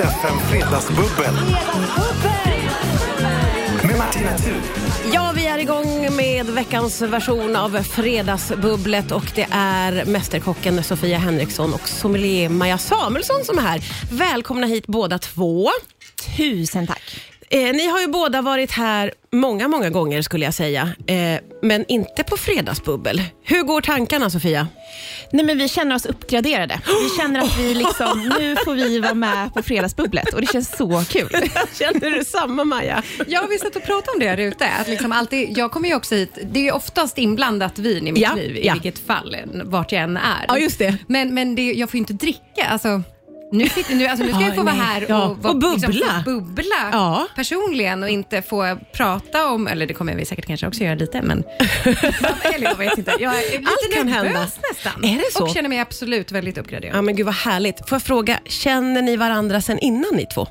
FM Fredagsbubbel. Med Martina Thun. Ja, vi är igång med veckans version av Fredagsbubblet och det är Mästerkocken Sofia Henriksson och sommelier Maja Samuelsson som är här. Välkomna hit båda två. Tusen tack. Eh, ni har ju båda varit här många, många gånger skulle jag säga, eh, men inte på Fredagsbubbel. Hur går tankarna Sofia? Nej, men vi känner oss uppgraderade. Vi känner att vi liksom, nu får vi vara med på Fredagsbubblet och det känns så kul. Känner du samma Maja? Ja, vi satt och pratade om det här ute. Att liksom alltid, jag kommer ju också hit, det är oftast inblandat vin i mitt Ja, liv, i ja. vilket fall, vart jag än är. Ja, just det. Men, men det, jag får ju inte dricka. Alltså, nu, sitter, nu, alltså, nu ska Ja, jag få vara nej. här Ja, och, vara- och bubbla. Liksom, bubbla Ja. personligen och inte få prata om, eller det kommer vi säkert kanske också göra lite, men eller jag vet inte. Jag är lite Allt kan hända. nästan. Är det så? Och känner mig absolut väldigt uppgraderad. Ja, men gud vad härligt. Får jag fråga, känner ni varandra sen innan ni två?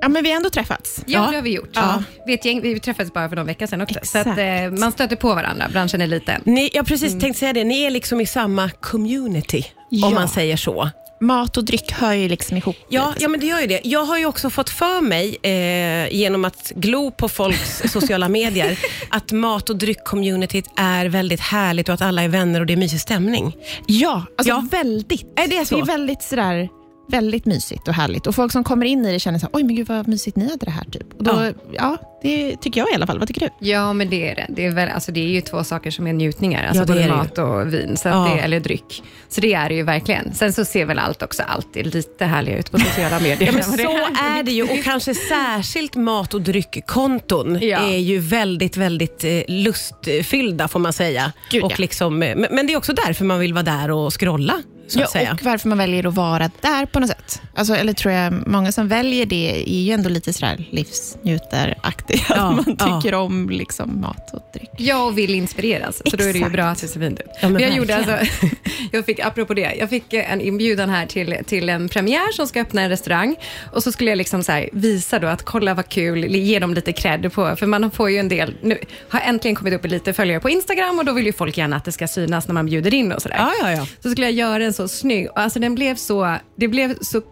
Ja, men vi har ändå träffats. Ja, Ja. det har vi gjort. Ja. Vi, gäng, vi träffades bara för någon vecka sedan också. Så Exakt. att, eh, man stöter på varandra, branschen är liten. Ni, jag precis tänkt säga det, ni är liksom i samma community, Ja. om man säger så. Mat och dryck hör ju liksom ihop. Ja, ja, men det gör ju det. Jag har ju också fått för mig, eh, genom att glo på folks sociala medier, att mat och dryck-communityt är väldigt härligt och att alla är vänner och det är mysig stämning. ja alltså Ja. väldigt. Är det så? Det är väldigt sådär, väldigt mysigt och härligt. Och folk som kommer in i det känner så här, oj men gud vad mysigt ni hade det här. Typ. Och då, Ja. ja. det tycker jag i alla fall. Vad tycker du? Ja, men det är det. Det är, väl, alltså, det är ju två saker som är njutningar, alltså Ja, både är mat och vin, så att Ja. det, eller dryck. Så det är det ju verkligen. Sen så ser väl allt också alltid lite härligare ut på sociala medier. Ja, men så här. är det ju och kanske särskilt mat och dryckkonton är ju väldigt, väldigt eh, lustfyllda får man säga. Gud, och liksom, eh, men, men det är också därför man vill vara där och scrolla. Så att Ja, säga. och varför man väljer att vara där på något sätt. Alltså, eller tror jag, många som väljer det är ju ändå lite sådär livsnjutaraktiga. Ja, Att man ja. tycker om liksom mat och dryck. Jag vill inspireras, så då är det ju Exakt. bra att det ser fint ut. Ja, jag, gjorde alltså, jag fick, apropå det, jag fick en inbjudan här till, till en premiär som ska öppna en restaurang. Och så skulle jag liksom så här visa då att kolla vad kul, ge dem lite cred på, för man får ju en del, nu har äntligen kommit upp lite följare på Instagram och då vill ju folk gärna att det ska synas när man bjuder in och sådär. Ja, ja, ja. Så skulle jag göra en så snygg, och alltså den blev så, det blev så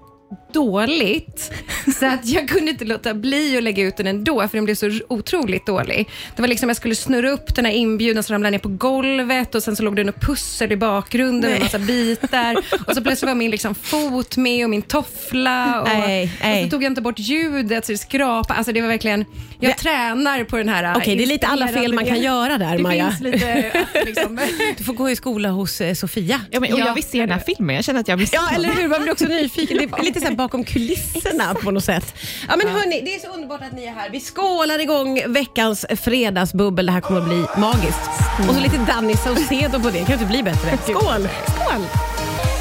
dåligt så att jag kunde inte låta bli att lägga ut den ändå för den blev så otroligt dålig. Det var liksom jag skulle snurra upp den här inbjudan så ramlade ner på golvet och sen så låg det något pussel i bakgrunden med massa bitar och så plötsligt var min liksom fot med och min toffla och, Nej, nej. och så tog jag inte bort ljudet så det skrapade. Alltså det var verkligen, jag Det- tränar på den här Okej, det är lite alla fel man kan göra där, det Maja. finns lite, liksom, Du får gå i skola hos eh, Sofia. Ja, men, och Ja, jag vill se den här filmen. Jag känner att jag blir Ja, eller hur? Man blir också nyfiken. Det är lite så här bakom kulisserna på något sätt. Ja, men hörni, det är så underbart att ni är här. Vi skålar igång veckans fredagsbubbel. Det här kommer att bli magiskt. Och så lite Danny Saucedo på det. Det kan inte bli bättre. Skål! Skål!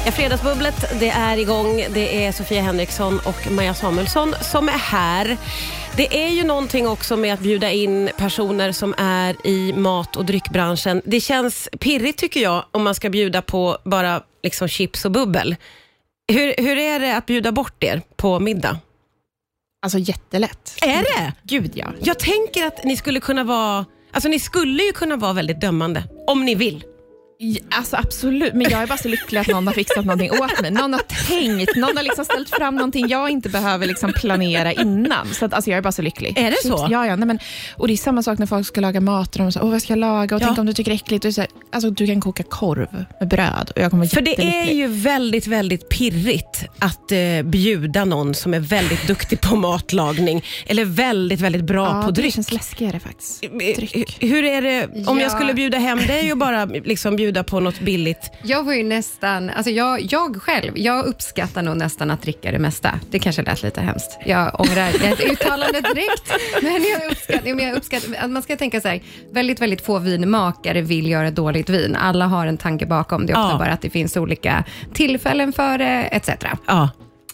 Ja, fredagsbubblet det är igång. Det är Sofia Henriksson och Maja Samuelsson som är här. Det är ju någonting också med att bjuda in personer som är i mat och dryckbranschen. Det känns pirrigt tycker jag om man ska bjuda på bara liksom chips och bubbel. Hur, hur är det att bjuda bort er på middag? Alltså jättelätt. Är det? Gud ja. Jag tänker att ni skulle kunna vara Alltså ni skulle ju kunna vara väldigt dömande, om ni vill. Ja, Alltså absolut, men jag är bara så lycklig att någon har fixat någonting åt mig. Någon har tänkt, någon har liksom ställt fram någonting jag inte behöver liksom planera innan. Så att, alltså, jag är bara så lycklig. Är det så? Ja, ja. Nej, men, och det är samma sak när folk ska laga mat. Och de säger, åh vad ska jag laga? Och Ja. tänk om du tycker det är äckligt. Och så här, alltså, du kan koka korv med bröd och jag kommer För det är ju väldigt, väldigt pirrigt att eh, bjuda någon som är väldigt duktig på matlagning eller väldigt, väldigt bra ja, på det dryck. känns läskigare faktiskt. Dryck. Eh, Hur är det om jag Ja. skulle bjuda hem dig och bara liksom bjuda på något billigt? Jag var ju nästan, alltså jag, jag själv, jag uppskattar nog nästan att dricka det mesta. Det kanske lät lite hemskt. Jag ångrar ett uttalande direkt. Men jag uppskattar, men jag uppskattar att man ska tänka så här, väldigt, väldigt få vinmakare vill göra dåligt vin. Alla har en tanke bakom. Det är ofta Ja. bara att det finns olika tillfällen för det, etc. Ja.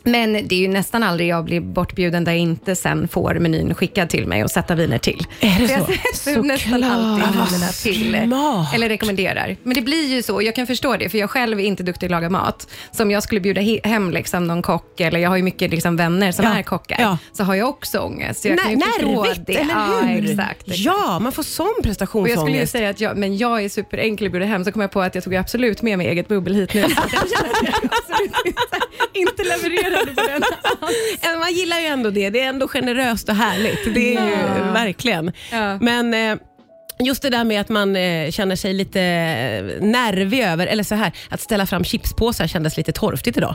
Men det är ju nästan aldrig jag blir bortbjuden där jag inte sen får menyn skickad till mig och sätta viner till. Är det jag så? sätter nästan alltid Vad vinerna till. smart. Eller rekommenderar. Men det blir ju så. Jag kan förstå det, för jag själv är inte duktig att laga mat. Så om jag skulle bjuda he- hem liksom någon kock, eller jag har ju mycket liksom vänner som Ja, är kockar, ja. så har jag också ångest. Så jag kan ju nervigt, det. eller Ja, hur? exakt. exakt. Ja, man får sån Och jag skulle ju prestationsångest. säga att jag, men jag är superenkel att bjuda hem, så kom jag på att jag tog absolut med mig eget bubbel hit nu. Så att Eh, Man gillar ju ändå det. Det är ändå generöst och härligt. Det är ju Ja. verkligen. Ja. Men eh, just det där med att man eh, känner sig lite eh, nervig över, eller så här, att ställa fram chipspåsar kändes lite torftigt idag.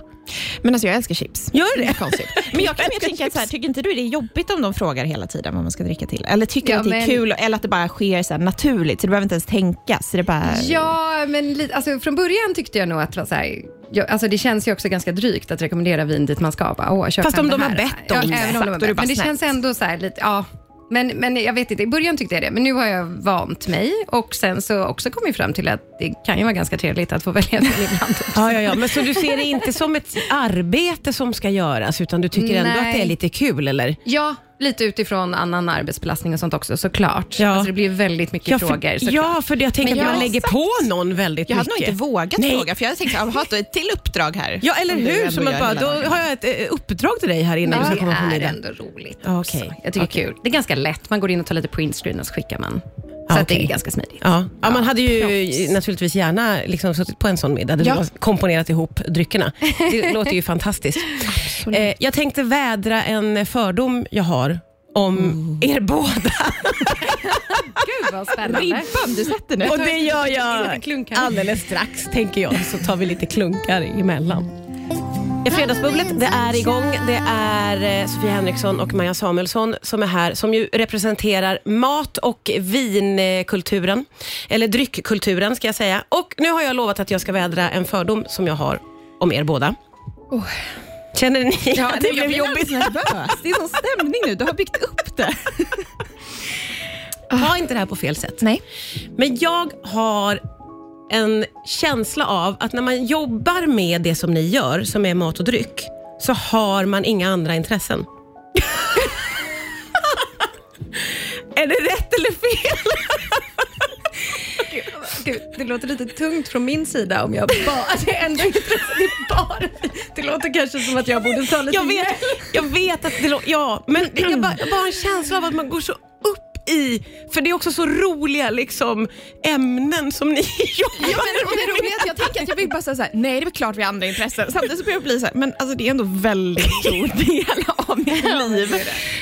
Men alltså jag älskar chips. Gör det? är konstigt. Men jag kan mer tänka så här, tycker inte du det är jobbigt om de frågar hela tiden vad man ska dricka till? Eller tycker du Ja, att det är men- kul eller att det bara sker så naturligt så du behöver inte ens tänka? Så det bara... Ja, men li- alltså, från början tyckte jag nog att det var så här, jag, alltså, det känns ju också ganska drygt att rekommendera vin dit man ska. Bara, Åh, köp Fast om de har här. bett om ja, det. Även om de har Exakt, bett. Men det snällt. känns ändå så här lite, ja. Men, men jag vet inte, i början tyckte jag det, men nu har jag vant mig och sen så också kommit fram till att det kan ju vara ganska trevligt att få välja vin ibland. Ja, ja, ja. Men så du ser det inte som ett arbete som ska göras, utan du tycker ändå Nej. att det är lite kul, eller? Ja, lite utifrån annan arbetsbelastning och sånt också såklart. Ja. Alltså, det blir väldigt mycket för, frågor såklart. ja, för jag tänker att man jag- lägger på någon väldigt Jag hade nog mycket. inte vågat Nej. fråga, för jag hade tänkt jaha, då är ett till uppdrag här. Ja, eller hur? att gör bara, då har jag ett eh, uppdrag till dig här inne. du ska komma på det är middag. ändå roligt. Ja, också. okej. Jag tycker Okej. det är kul. Det är ganska lätt. Man går in och tar lite printscreen och så skickar man. Så Ja, att det är ganska smidigt. Ja. ja, man hade ju naturligtvis gärna liksom suttit på en sån middag där Ja. du har komponerat ihop dryckerna. Det låter ju fantastiskt. Eh, jag tänkte vädra en fördom jag har om er båda. Gud vad spännande. Ribban du sätter nu. Och det gör jag alldeles strax, tänker jag. Så tar vi lite klunkar emellan. Fredagsbubblet det är igång. Det är eh, Sofia Henriksson och Maja Samuelsson som är här, som ju representerar mat och vinkulturen. Eller dryckkulturen ska jag säga. Och nu har jag lovat att jag ska vädra en fördom som jag har om er båda. Känner ni Ja, att det jag blev blir jobbigt? jobbigt nervös. Det är sån stämning nu. Du har byggt upp det. Ta inte det här på fel sätt. Nej. Men jag har en känsla av att när man jobbar med det som ni gör, som är mat och dryck, så har man inga andra intressen. är det rätt eller fel? Gud, det låter lite tungt från min sida om jag bara... Det är ändå det är bara... Det låter kanske som att jag borde ta lite Jag vet, hjälp. jag vet att det lå- Ja, men jag bara, jag bara har en känsla av att man går så i... För det är också så roliga liksom, ämnen som ni jobbar Ja, men, och det roliga är att jag tänker att jag vill bara säga så här, nej det är väl klart vi har andra intressen. Samtidigt så börjar jag bli så här, men alltså det är ändå väldigt stor del av mitt liv.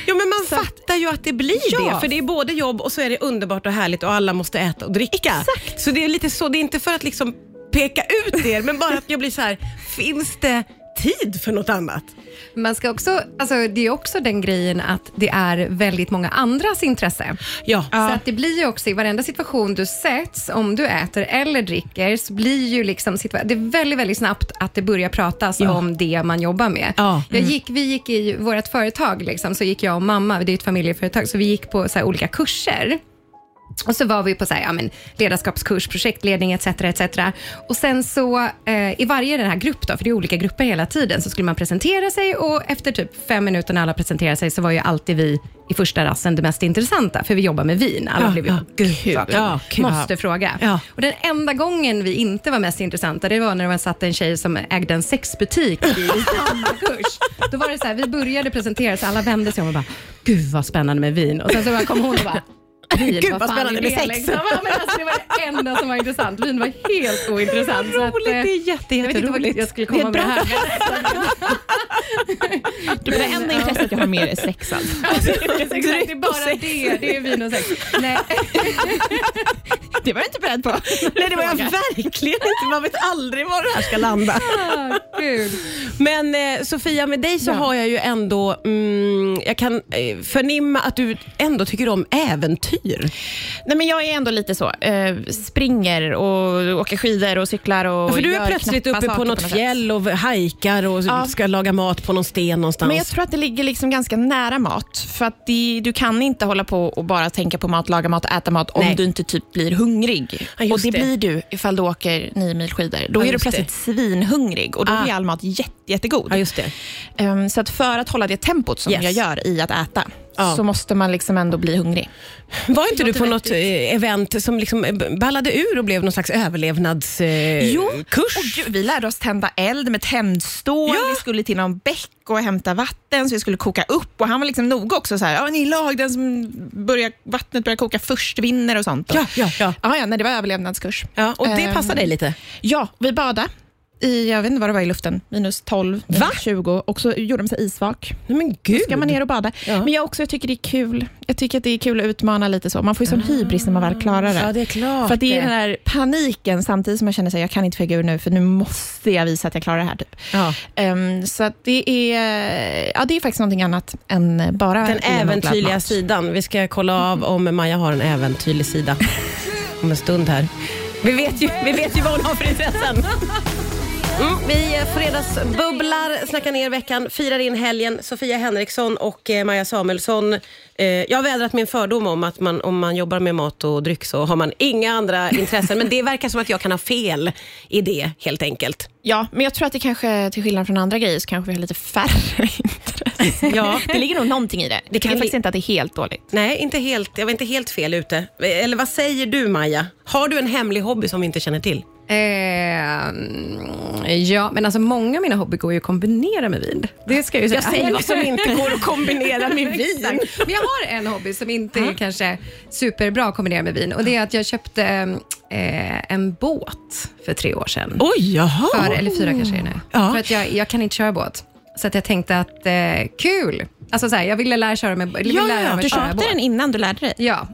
Ja, men man fattar ju att det blir Ja. det. För det är både jobb och så är det underbart och härligt och alla måste äta och dricka. Exakt. Så det är lite så, det är inte för att liksom peka ut er, men bara att jag blir så här, finns det tid för något annat? Man ska också, alltså, det är också den grejen att det är väldigt många andras intresse. Ja. Så att det blir ju också i varenda situation du sätts, om du äter eller dricker, så blir ju liksom det är väldigt, väldigt snabbt att det börjar pratas Ja. om det man jobbar med. Ja. Jag gick, vi gick i vårt företag, liksom, så gick jag och mamma, det är ett familjeföretag, så vi gick på så olika kurser. Och så var vi på så här, ja, men, ledarskapskurs, projektledning etc. etc. Och sen så eh, i varje den här grupp, då, för det är olika grupper hela tiden, så skulle man presentera sig och efter typ fem minuter när alla presenterade sig så var ju alltid vi i första rassen det mest intressanta, för vi jobbar med vin. Alla Ja, blev ju ja, gud, så, ja, kul. måste fråga. Ja. Och den enda gången vi inte var mest intressanta, det var när man satt en tjej som ägde en sexbutik i samma kurs. Då var det så här, vi började presentera så alla vände sig om och bara, gud vad spännande med vin. Och sen så bara kom hon och bara, Vin, Gud, vad spännande med sex. Liksom? Ja, men alltså, det var det enda som var intressant. Vin var helt ointressant. Så att, Roligt, eh, det är jätte, jag jätteroligt. jag skulle Det är komma med det här. Det enda intresset jag har mer är sex alltså. Exakt, det är bara det. Det är vin och sex. Nej. Det var jag inte beredd på. Nej, det var jag verkligen inte. Man vet aldrig var det här ska landa. Ah, Gud. Men eh, Sofia, med dig så Ja. har jag ju ändå, mm, jag kan eh, förnimma att du ändå tycker om äventyr. Nej, men jag är ändå lite så. Eh, springer och åker skidor och cyklar och För du är plötsligt uppe på något fjäll och hajkar och Ja. ska laga mat på någon sten någonstans. Men jag tror att det ligger liksom ganska nära mat. För att det, Du kan inte hålla på och bara tänka på mat, laga mat äta mat om Nej. du inte typ blir hungrig. Ja, och det, det. blir du ifall du åker nio mil skidor. Då Ja, är du plötsligt svinhungrig och då Ah. blir all mat jätte, jättegod. Ja, just det. Ehm, så att för att hålla det tempot som Yes. jag gör i att äta, Ja. så måste man liksom ändå bli hungrig. Var inte du på något eh, event som liksom eh, ballade ur och blev någon slags överlevnadskurs? Eh, Jo. Och vi lärde oss tända eld med tändstål. Ja. Vi skulle till någon bäck och hämta vatten, så vi skulle koka upp. Och Han var liksom noga också. Så här, ja, ni lag, den som börjar, vattnet börjar koka först vinner och sånt. Ja, ja, ja. Ja, ja, nej, det var överlevnadskurs. ja och det Ehm, passar dig lite? Ja, vi badade. I, jag vet inte vad det var i luften, minus 12, minus Va? 20 och så gjorde de sig isvak. Nej men gud. ska man ner och bada. Ja. Men jag också jag tycker det är kul. Jag tycker att det är kul att utmana lite så. Man får ju sån hybris när man väl klarar det. Ja, det är klart. För det är den här paniken samtidigt som jag känner att jag kan inte fega ur nu, för nu måste jag visa att jag klarar det här. Typ. Ja. Ehm, så det, är, ja, det är faktiskt någonting annat än bara Den äventyrliga sidan. Vi ska kolla av om Maja har en äventyrlig sida om en stund här. Vi vet ju, vi vet ju vad hon har för intressen. Mm, vi fredagsbubblar, snackar ner veckan, firar in helgen. Sofia Henriksson och eh, Maja Samuelsson. Eh, jag har vädrat min fördom om att man, om man jobbar med mat och dryck så har man inga andra intressen. Men det verkar som att jag kan ha fel i det helt enkelt. Ja, men jag tror att det kanske, till skillnad från andra grejer, så kanske vi har lite färre intressen. Ja. Det ligger nog någonting i det. Det kan faktiskt inte att det är helt dåligt. Nej, inte helt, jag var inte helt fel ute. Eller vad säger du Maja? Har du en hemlig hobby som vi inte känner till? Eh, ja, men alltså många av mina hobby går ju att kombinera med vin. Det ska jag ju säga. Jag säger vad som inte går att kombinera med vin. Men jag har en hobby som inte är kanske superbra att kombinera med vin och det är att jag köpte eh, en båt för tre år sedan. Oj, jaha. För, eller fyra kanske är det nu. Ja. För att jag, jag kan inte köra båt. Så att jag tänkte att eh, kul. Alltså så här, jag ville lära, köra med, eller Ja, lära mig Du köpte båt. den innan du lärde dig. Ja,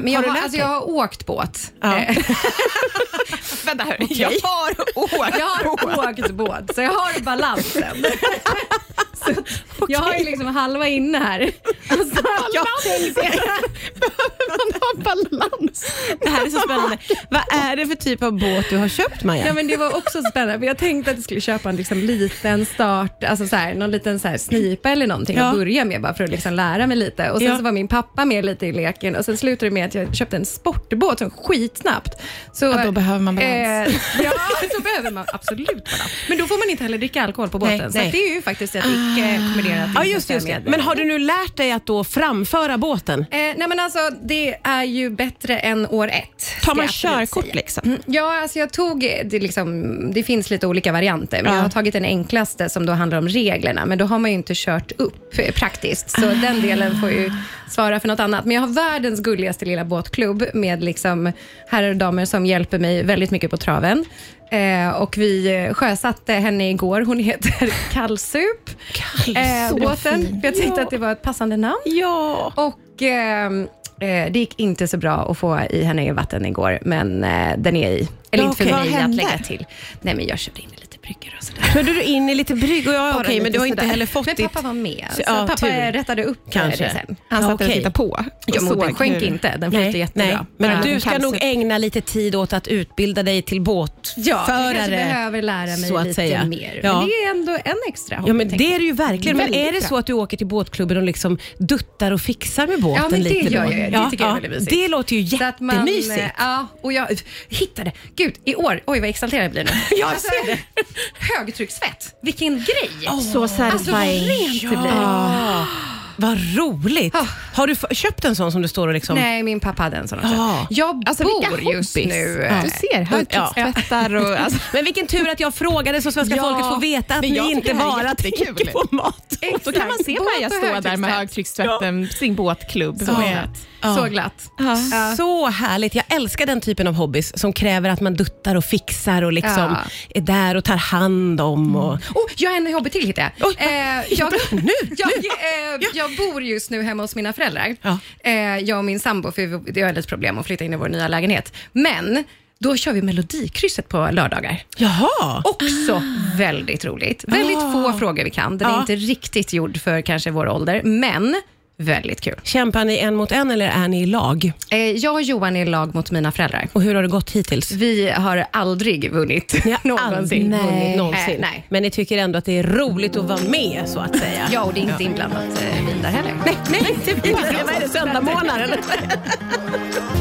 men jag har, alltså, jag har åkt båt. Ja. Eh, Vänta, jag har åkt jag har åkt båt, så jag har balansen. så Jag har ju liksom halva inne här. Alltså, jag Man har balans. Det här är så spännande. vad är det för typ av båt du har köpt Maja? Ja, men det var också spännande, för jag tänkte att jag skulle köpa en liksom liten start, alltså så här, någon liten så här snipa eller någonting Ja. att börja med, bara för att liksom lära mig lite. Och sen Ja. så var min pappa med lite i leken och sen slutade det med att jag köpte en sportbåt som skitsnabbt. Så, Ja, då behöver man balans. Eh, ja, då behöver man absolut balans. Men då får man inte heller dricka alkohol på båten, Nej, så nej. att det är ju faktiskt ett icke kombinerat Ja, just, just det. Men har du nu lärt dig att då framföra båten? Eh, nej men alltså, det är ju bättre än år ett. Tar man körkort liksom? Mm, Ja, alltså jag tog, det, liksom, det finns lite olika varianter, men Ja. jag har tagit den enklaste som då handlar om reglerna, men då har man ju inte kört upp eh, praktiskt, så den delen får ju svara för något annat. Men jag har världens gulligaste lilla båtklubb med liksom herrar och damer som hjälper mig väldigt mycket på traven. Eh, och vi eh, sjösatte henne igår. Hon heter Kallsup, eh, fin. För jag tänkte att det var ett passande namn. Ja. Och ehm, eh, det gick inte så bra att få i henne i vatten igår, men eh, den är i. Eller Ja, inte för mig att lägga till. Nej, men jag körde in lite bryggor och sådär. Körde du in i lite brygg? Och ja, Bara okej, men lite du har inte sådär. heller fått Men ditt... pappa var med, Så- så, ja, pappa tur. rättade upp Kanske. det sen. Han Ja, satt där och okej. tittade på. Ja, och men den sjönk inte, den flyter jättebra. nej. Men Ja, du ska kallsup. nog ägna lite tid åt att utbilda dig till båtförare. Ja, jag kanske behöver lära mig så att lite säga. mer. Ja. Men det är ändå en extra hobby, Ja men det är det ju verkligen. Men är det så att du åker till båtklubben och liksom duttar och fixar med båten Ja, men det lite gör jag. Det tycker jag är väldigt mysigt. Det låter ju jättemysigt. eh, ja, och jag hittade, gud i år, oj vad exalterad jag blir nu. Jag Alltså, ser det. Högtrycksfett, vilken grej! Så Alltså vad satisfying. rent det blir. Ah, vad roligt. Ah. Har du köpt en sån som du står och liksom... Nej, min pappa hade en sån också. Ja. Jag Alltså bor just nu... Ja. eh, Du ser, högtryckstvättar och... Alltså, Men vilken tur att jag frågade så svenska Ja, folket får veta att ni inte bara tänker på mat. och så kan man se Maja stå där med högtryckstvätt. högtryckstvätten, sin båtklubb. Så glatt. Ja. Så glatt. Ja. Så härligt. Jag älskar den typen av hobbys som kräver att man duttar och fixar och liksom Ja. är där och tar hand om. Och... Oh, jag har en hobby till hittade jag. Oj, Eh, jag, nu, jag, eh, jag bor just nu hemma hos mina föräldrar. Ja. Eh, jag och min sambo, för det är ett problem att flytta in i vår nya lägenhet. Men då kör vi Melodikrysset på lördagar. Jaha. Också väldigt roligt. Väldigt Ah. få frågor vi kan. Den är inte riktigt gjord för kanske vår ålder, men väldigt kul. Kämpar ni en mot en eller är ni i lag? Eh, jag och Johan är i lag mot mina föräldrar. Och hur har det gått hittills? Vi har aldrig vunnit Ni har någonsin. aldrig vunnit Nej. någonsin. Eh, nej. Men ni tycker ändå att det är roligt att vara med så att säga? Ja, och det är inte inblandat eh, vin där heller. Nej, nej, inte. Vad är det, söndagsmånaden?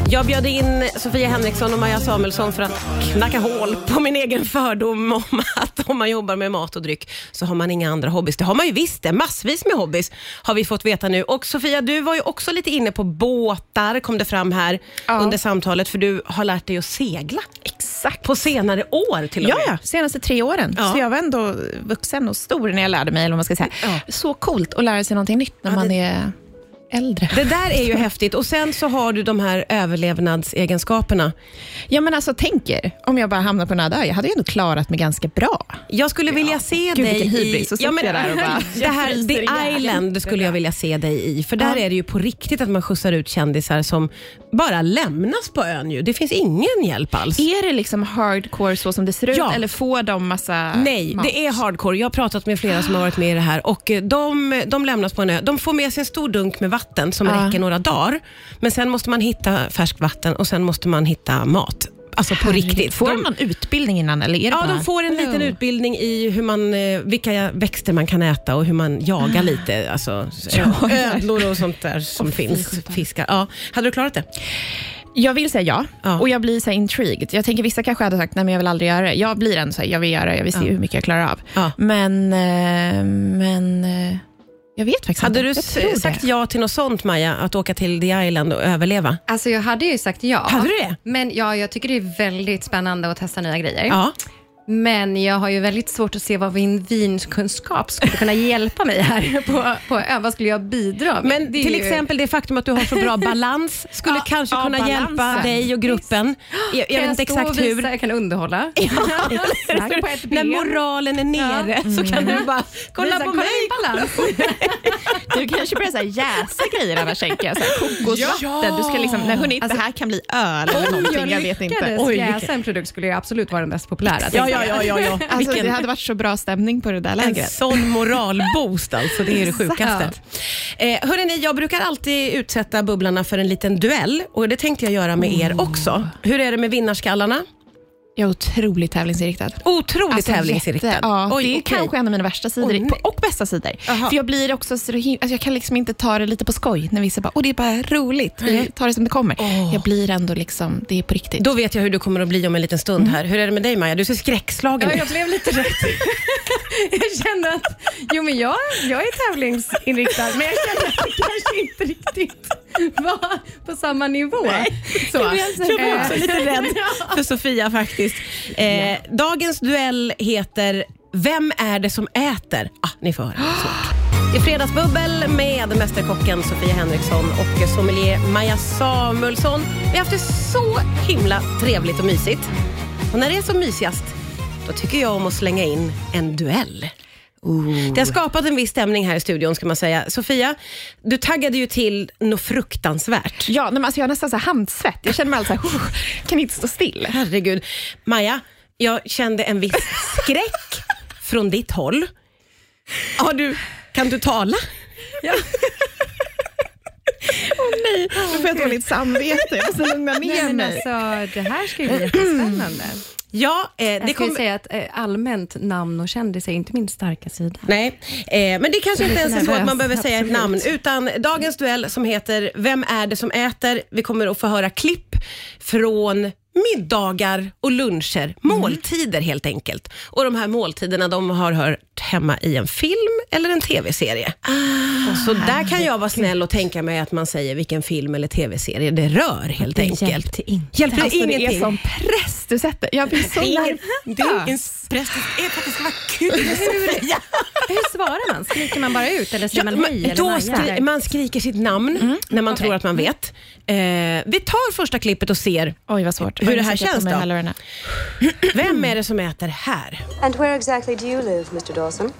Jag bjöd in Sofia Henriksson och Maja Samuelsson för att knacka hål på min egen fördom om att om man jobbar med mat och dryck så har man inga andra hobbys. Det har man ju visst det. Massvis med hobbys har vi fått veta nu. Och Sofia, du var ju också lite inne på båtar, kom det fram här Ja. under samtalet, för du har lärt dig att segla. Exakt. På senare år till och med. ja, senaste tre åren. Ja. Så jag var ändå vuxen och stor när jag lärde mig, eller vad man ska säga. Ja. Så coolt att lära sig någonting nytt när man det- är äldre. Det där är ju häftigt. Och Sen så har du de här överlevnadsegenskaperna. Ja, men alltså tänk er, om jag bara hamnar på en öde jag hade ju ändå klarat mig ganska bra. Jag skulle vilja se Gud, dig i... sitter jag där och bara, det här, The. Island skulle jag vilja se dig i. För där är det ju på riktigt att man skjutsar ut kändisar som bara lämnas på ön. Ju. Det finns ingen hjälp alls. Är det liksom hardcore så som det ser ut, Ja. eller får de massa Nej, mat? det är hardcore. Jag har pratat med flera som har varit med i det här och eh, de, de lämnas på en ö. De får med sig en stor dunk med vatten som Ja. räcker några dagar. Men sen måste man hitta färskt vatten och sen måste man hitta mat. Alltså på riktigt. Får de någon utbildning innan, eller är det Ja, bara... de får en liten utbildning i hur man, eh, vilka växter man kan äta och hur man jagar lite. Alltså, Jagar. ödlor och sånt där som finns. Fiskar. Ja. Hade du klarat det? Jag vill säga ja, Ja. och jag blir så intrigued. Jag tänker vissa kanske hade sagt nej men jag vill aldrig göra det. Jag blir ändå så här, jag vill göra det, jag vill se hur mycket jag klarar av. Ja. Men, eh, men eh, jag vet faktiskt Hade inte. du sagt det. ja till något sånt, Maja? Att åka till The Island och överleva? Alltså jag hade ju sagt ja. Hade du det? Men ja, jag tycker det är väldigt spännande att testa nya grejer. Ja. Men jag har ju väldigt svårt att se vad min vinkunskap skulle kunna hjälpa mig här på, på ön. Vad skulle jag bidra med? Men till ju- exempel det faktum att du har så bra balans skulle Ja, kanske ja, kunna balansen. hjälpa dig och gruppen. Jag, jag Kan vet inte stå och exakt visa, hur. Jag kan underhålla. Exakt. på ett När moralen är nere så kan du bara, kolla Visa, på mig. balans. Du kanske börjar så här jäsa grejer annars, tänker jag. Kokosvatten. Du ska liksom, nej hörni, det här kan bli öl eller någonting, jag vet inte. Oj, jäsa en produkt skulle jag absolut vara den mest populära. Ja, ja, ja, ja. Alltså, Vilken- det hade varit så bra stämning på det där En lägret. sån moralboost alltså, det är det sjukaste. Eh, hörrni, jag brukar alltid utsätta bubblarna för en liten duell och det tänkte jag göra med er också. Hur är det med vinnarskallarna? Jag är otroligt tävlingsinriktad. Otroligt Alltså, tävlingsinriktad. jätte- Ja, Oj, det är okej. kanske en av mina värsta sidor Oj, nej. och bästa sidor. För jag blir också så him- alltså jag kan liksom inte ta det lite på skoj när vissa bara, och det är bara roligt, vi tar det som det kommer. Jag blir ändå liksom, det är på riktigt. Då vet jag hur du kommer att bli om en liten stund här. Hur är det med dig Maja? Du ser skräckslagen Ja, ut. jag blev lite rädd. jag kände att jo, men jag, jag är tävlingsinriktad, men jag kände att det kanske inte riktigt var på samma nivå. Så. Jag blev också lite rädd för Sofia faktiskt. Eh, dagens duell heter Vem är det som äter? Ah, ni får höra. svårt. I Fredagsbubbel med Mästerkocken Sofia Henriksson och sommelier Maja Samuelsson. Vi har haft det så himla trevligt och mysigt. Och när det är som mysigast, då tycker jag om att slänga in en duell. Det har skapat en viss stämning här i studion ska man säga. Sofia, du taggade ju till något fruktansvärt. Ja, nej, men alltså jag har nästan så här handsvett. Jag känner mig alltså så här, kan inte stå still. Herregud. Maja, jag kände en viss skräck från ditt håll. Har du, kan du tala? Åh nej, nu får jag dåligt samvete. Jag måste lugna Nej, ner men mig. alltså, det här ska ju bli jättespännande. Ja, eh, Jag det ju kommer... säga att eh, allmänt namn och kändis är inte min starka sida. Nej, eh, men det kanske inte ens är så att man behöver säga ett namn. Utan dagens duell som heter Vem är det som äter? Vi kommer att få höra klipp från middagar och luncher, måltider helt enkelt. Och de här måltiderna de har hört hemma i en film eller en tv-serie. så där kan jag vara snäll och tänka mig att man säger vilken film eller tv-serie det rör helt enkelt. hjälpte inte. Hjälpte det Alltså, det ingenting? är som press du sätter. Jag blir så Det nervös. det är ingen press, det är för att det ska vara kul. Hur svarar man? Skriker man bara ut eller säger Ja, man hej då skri- man skriker sitt namn när man okej. tror att man vet. Eh, vi tar första klippet och ser Oj, vad svårt. Hur det här känns då? vem är det som äter här. And where exactly do you live, Mr. Dawson?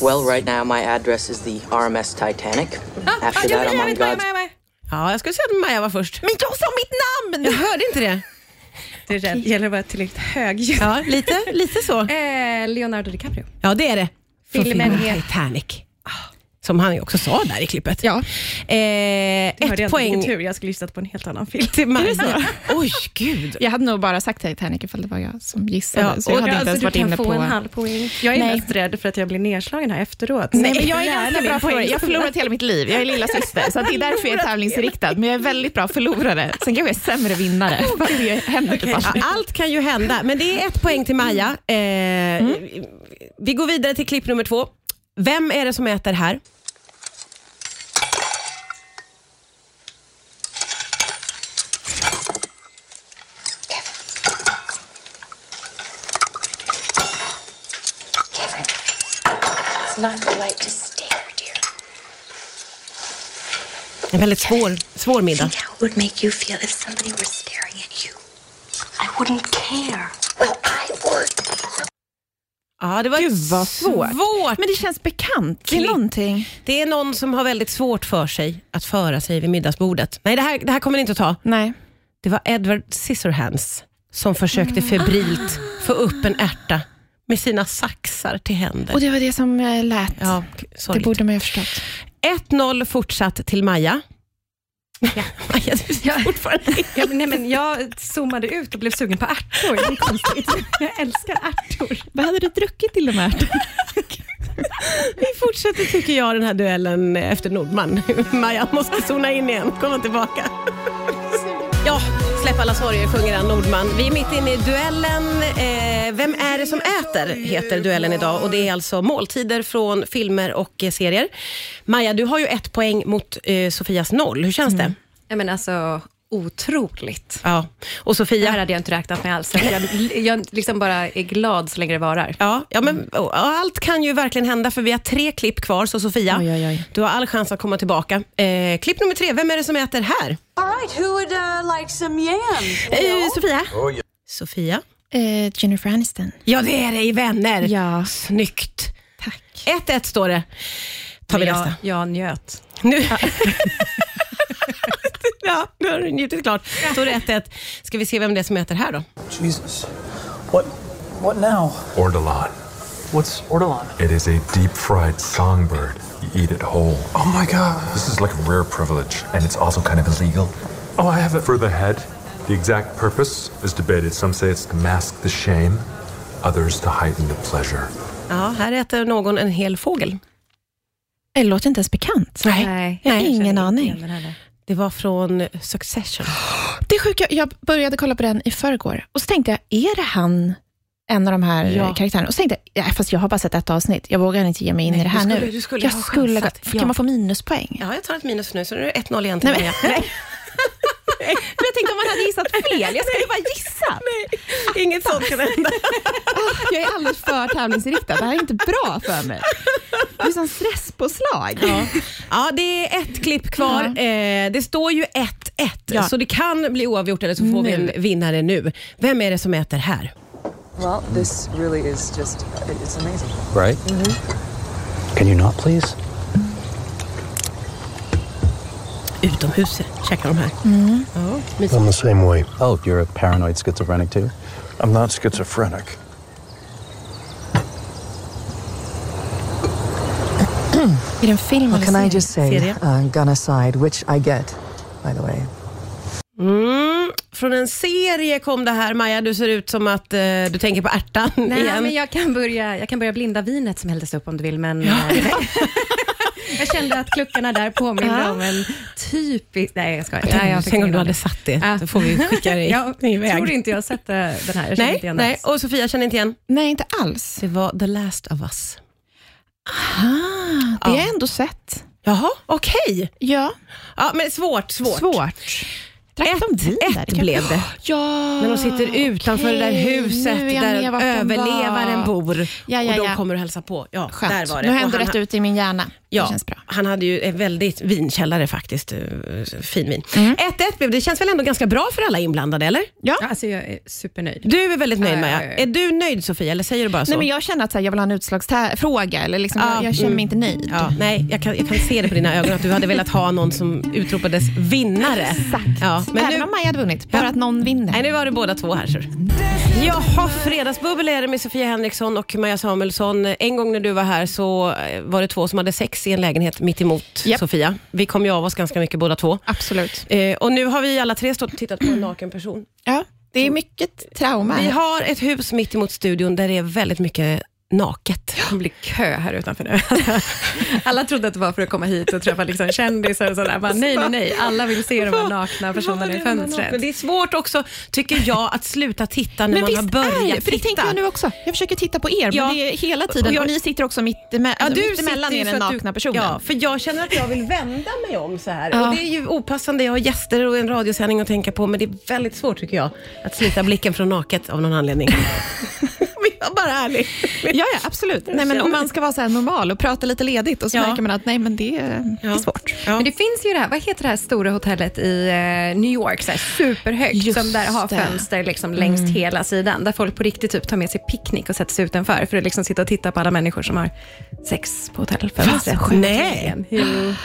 Well, right now my address is the RMS Titanic. After that, I'm on God's. Ja, jag skulle säga att Maja var först. Men jag sa mitt namn! Jag hörde inte det. Det är rädd. gäller att vara tillräckligt hög. Ja, lite, lite så. Eh, Leonardo DiCaprio. Ja, det är det. Från Filmen filmen heter- Titanic. Som han ju också sa där i klippet. Ja. Eh, ett poäng tur, jag skulle gissat på en helt annan film. till Maja. Oj, gud. Jag hade nog bara sagt Titanic ifall det var jag som gissade. Ja, så jag och hade alltså, inte ens du varit kan inne få på... en halv poäng. Jag är Nej. mest rädd för att jag blir nedslagen här efteråt. Nej, men jag är ganska bra förlorare. poäng. Jag har förlorat hela mitt liv. Jag är lilla syster, så det är därför jag är tävlingsinriktad. Men jag är väldigt bra förlorare. Sen kanske jag är sämre vinnare. Fast det händer Ja, aldrig. Allt kan ju hända, men det är ett poäng till Maja. Eh, Vi går vidare till klipp nummer två. Vem är det som äter här? It's not polite to stare, dear. En väldigt svår, svår middag. Think how it would make you feel if somebody were staring at you. I wouldn't care. Well, I would. Ja, det var Gud vad svårt. svårt. Men det känns bekant. Det är någonting. Det är någon som har väldigt svårt för sig att föra sig vid middagsbordet. Nej, det här, det här kommer ni inte att ta. Nej. Det var Edward Scissorhands som försökte febrilt få upp en ärta med sina saxar till händer. Och det var det som eh, lät. Ja, det borde man ju ha förstått. 1-0 fortsatt till Maja. Maja, du ser fortfarande Ja, men, nej, men jag zoomade ut och blev sugen på ärtor. Det är konstigt. Jag älskar ärtor. Vad hade du druckit till de här? Vi fortsätter tycker jag den här duellen efter Nordman. Maja måste zona in igen, komma tillbaka. Ja, släpp alla sorger sjunger han Nordman. Vi är mitt inne i duellen. Eh, Vem är det som äter? heter duellen idag och det är alltså måltider från filmer och eh, serier. Maja, du har ju ett poäng mot eh, Sofias noll. Hur känns det? Mm. Ja, men alltså, otroligt. Ja, och Det Sofia? här hade jag inte räknat med alls. Så Jag, jag liksom bara är glad så länge det varar. Ja, ja, men och allt kan ju verkligen hända för vi har tre klipp kvar. Så Sofia, Oj, oj, oj. du har all chans att komma tillbaka. Eh, klipp nummer tre, vem är det som äter här? All right, who would uh, like some yams? Eh, Sofia? Sofia? Eh, Jennifer Aniston. Ja, det är det i Vänner. Ja. Snyggt. Tack. 1-1 står det. Tar vi nästa. jag, jag njöt. Nu. ja, nu har du njutit klart. Står det 1-1. Ska vi se vem det är som äter här då? Jesus. What what now? Ortolan. What's ortolan? It is a deep fried songbird. You eat it whole. Oh my god. This is like a rare privilege, and it's also kind of illegal. Oh, I have it. For the head, the exact purpose is debated. Some say it's to mask the shame, others to heighten the pleasure. Ja, här äter någon en hel fågel. Det låter inte ens bekant. Nej. Jag har ingen aning. Det var från Succession. Det är sjuka, jag började kolla på den i förrgår och så tänkte jag, är det han, en av de här Ja. karaktärerna? Och så tänkte jag, ja, fast jag har bara sett ett avsnitt, jag vågar inte ge mig in Nej, i det här skulle- nu. du skulle jag ha skulle, chansat. Kan Ja. man få minuspoäng? Ja, jag tar ett minus nu, så nu är det 1-0 igen till Nej, Maja. men, nej. Men jag tänkte om man hade gissat fel, jag skulle bara gissa. Inget sånt kan hända. Jag är alldeles för tävlingsinriktad, det här är inte bra för mig. Det är som stresspåslag. Ja. Ja, det är ett klipp kvar. Eh, det står ju 1-1, Ja. så det kan bli oavgjort eller så får vi en Nu. vinnare nu. Vem är det som äter här? Well, this really is just, it's amazing. Right? Can you not please? Utomhus käkar de här. Ja, mysigt. I'm the same way. Oh, you're a paranoid schizophrenic too? I'm not schizophrenic. Är det en film Well, eller can I just say, Serie. uh, gun aside, which I get, by the way. Mm, från en serie kom det här. Maja, du ser ut som att eh, du tänker på ärtan Nej, igen. men jag kan, börja, jag kan börja blinda vinet som hälldes upp om du vill, men eh, jag kände att kluckarna där påminde om en typisk... Nej, jag skojar. Nej, jag Tänk om du hade satt det, Ja. så får vi skicka dig Jag iväg. tror inte jag har sett den här. Jag Nej, inte igen nej, och Sofia känner inte igen. Nej, inte alls. Det var The Last of Us. Ah, det har jag ändå sett. Jaha, okej. Ja, Ja, men svårt, svårt. svårt. Drack de Ett, ett Det blev det. Ja, När de sitter utanför det där huset där överlevaren var. bor Ja, ja, och de kommer och hälsar på. Ja, Skönt. där var det. Nu har jag Och ändå han- rätt ut i min hjärna. Ja, Det känns bra. han hade ju en väldigt vinkällare faktiskt. eh, Fin vin. Mm. 1-1 blev det. Det känns väl ändå ganska bra för alla inblandade, eller? Ja. Alltså, jag är supernöjd. Du är väldigt nöjd Ja, Maja. ja, ja, ja. Är du nöjd Sofia, eller säger du bara så? Nej, men jag känner att så här, jag vill ha en utslagsfråga, eller liksom, Ja, jag, jag känner mig inte nöjd. Ja, nej, jag kan, jag kan se det på dina ögon att du hade velat ha någon som utropades vinnare. Exakt. Ja, men Även nu, om Maja hade vunnit, bara Ja. att någon vinner. nej, nu var det båda två här. Så. Jaha, Fredagsbubbel är det med Sofia Henriksson och Maja Samuelsson. En gång när du var här så eh, var det två som hade sex i en lägenhet mitt emot Japp. Sofia. Vi kom ju av oss ganska mycket båda två. Absolut. Eh, och nu har vi alla tre stått och tittat på en naken person. Ja, det är mycket trauma. Vi har ett hus mitt emot studion där det är väldigt mycket naket. Det blir kö här utanför nu. Alla trodde att det var för att komma hit och träffa liksom kändisar och sådär. Bara, nej, nej, nej. Alla vill se de här nakna personerna i fönstret. Det är svårt också, tycker jag, att sluta titta när men man har börjat är för det titta. tänker jag nu också. Jag försöker titta på er, Ja. men det är hela tiden. Och jag- Och ni sitter också mitt, alltså, sitter ju er den att du- nakna personen. Ja, för jag känner att jag vill vända mig om så här. Ja. Och det är ju opassande, jag har gäster och en radiosändning att tänka på, men det är väldigt svårt tycker jag, att slita blicken från naket av någon anledning. Vi Bara ärlig. Ja, ja absolut. Nej, men om man ska vara så här normal och prata lite ledigt och så Ja. märker man att nej, men det, är- det är svårt. Men det finns ju det här, vad heter det här stora hotellet i eh, New York, så här superhögt, Just som där har. Mm. fönster liksom längs hela sidan, där folk på riktigt typ tar med sig picknick och sätter sig utanför för att liksom sitta och titta på alla människor som har sex på hotellfönstret. Nej.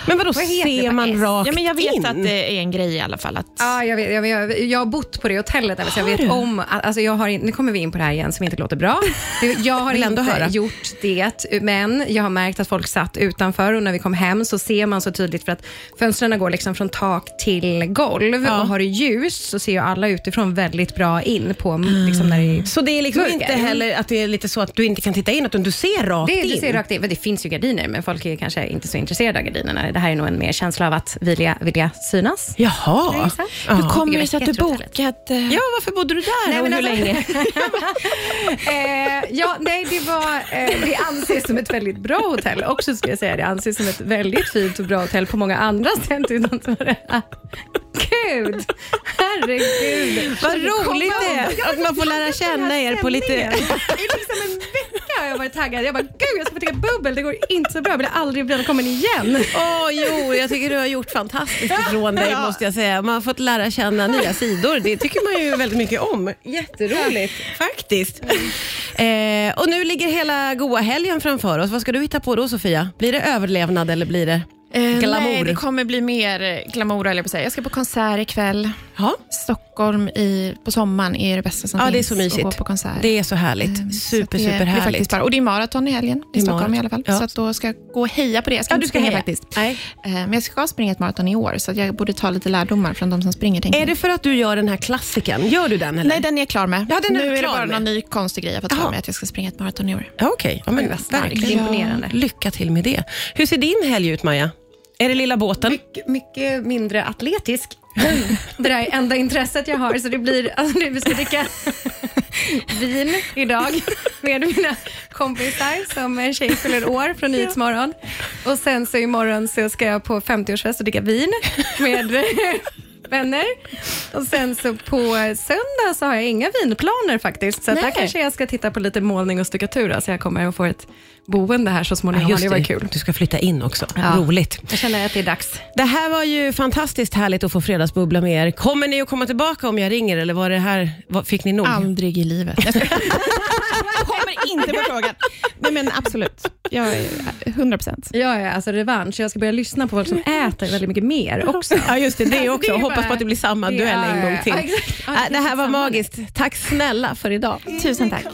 Men vadå, Vad ser man S? rakt Ja, men jag vet in? att det är en grej i alla fall. Att, Ja, jag, vet, jag, jag, jag har bott på det hotellet, där, så jag vet om, alltså jag har, nu kommer vi in på det här igen som inte låter bra. Jag har inte höra. gjort det, men jag har märkt att folk satt utanför och när vi kom hem så ser man så tydligt för att fönstren går liksom från tak till golv och har det ljus så ser ju alla utifrån väldigt bra in på liksom när det är Så det är liksom mörker. inte heller att det är lite så att du inte kan titta in, utan du ser rakt Det, in? det ser rakt in. Men Det finns ju gardiner, men folk är kanske inte så intresserade av gardinerna. Det här är nog en mer känsla av att vilja, vilja synas. Jaha. hur kommer det sig att du bokat... eh, Ja, varför bodde du där Nej, och hur alltså- länge? eh, ja, nej, det var, eh, det anses som ett väldigt bra hotell också, skulle jag säga. Det anses som ett väldigt fint och bra hotell på många andra sätt. Utan så var det, ah, Gud, herregud. Vad roligt det är att man får lära känna er på lite... I liksom en vecka har jag varit taggad. Jag bara, gud jag ska få dricka bubbel, det går inte så bra, jag blir aldrig välkommen igen. Åh, jo, jag tycker du har gjort fantastiskt ifrån dig, måste jag säga. Man har fått lära känna nya sidor. Det tycker man ju väldigt mycket om. Jätteroligt, faktiskt. Eh, och nu ligger hela goa helgen framför oss. Vad ska du hitta på då, Sofia? Blir det överlevnad eller blir det Eh, glamour? Nej, det kommer bli mer eh, glamour, eller på säga. Jag ska på konsert ikväll. Ja. Stockholm i, på sommaren är det bästa som Ja, finns. det är så Att mysigt. gå på konsert. Det är så härligt. Så Super, att det, super Det är faktiskt härligt. bara, och det är maraton i helgen i är Stockholm i maraton. alla fall. Ja. Så att då ska jag gå och heja på det. Jag ska Ja, du ska springa heja. faktiskt. Nej. Eh, Men jag ska springa ett maraton i år, så att jag borde ta lite lärdomar från de som springer. tänker Är det för att du gör den här klassiken? Gör du den eller? Nej, den är jag klar med. Ja, den är nu är det bara med. någon ny konstig grej jag fått för mig att jag ska springa ett maraton i år. Ja, Okej, ja, men verkligen. Imponerande. Lycka till med det. Hur ser din helg ut, Maja? Är det lilla båten? mycket, mycket mindre atletisk. Det där är enda intresset jag har, så det blir, alltså vi ska dricka vin idag med mina kompisar som en tjej fyller år från Nyhetsmorgon. Och sen så imorgon så ska jag på 50-årsfest och dricka vin med vänner. Och sen så på söndag så har jag inga vinplaner faktiskt. Så där kanske jag ska titta på lite målning och stuckatur. Så jag kommer att få ett boende här så småningom. just det var kul. Du ska flytta in också. Ja. Roligt. Jag känner att det är dags. Det här var ju fantastiskt härligt att få fredagsbubbla med er. Kommer ni att komma tillbaka om jag ringer eller var det här, fick ni nog? Aldrig i livet. Jag inte på frågan. Nej, men absolut. Jag är 100 procent. Ja, ja, alltså revansch. Jag ska börja lyssna på folk som äter väldigt mycket mer också. Ja, just det. Det också. Det är Hoppas bara- på att det blir samma duell ja, en ja, gång ja. till. Ja, exakt. Ja, Äh, det här var magiskt. Tack snälla för idag. Tusen tack.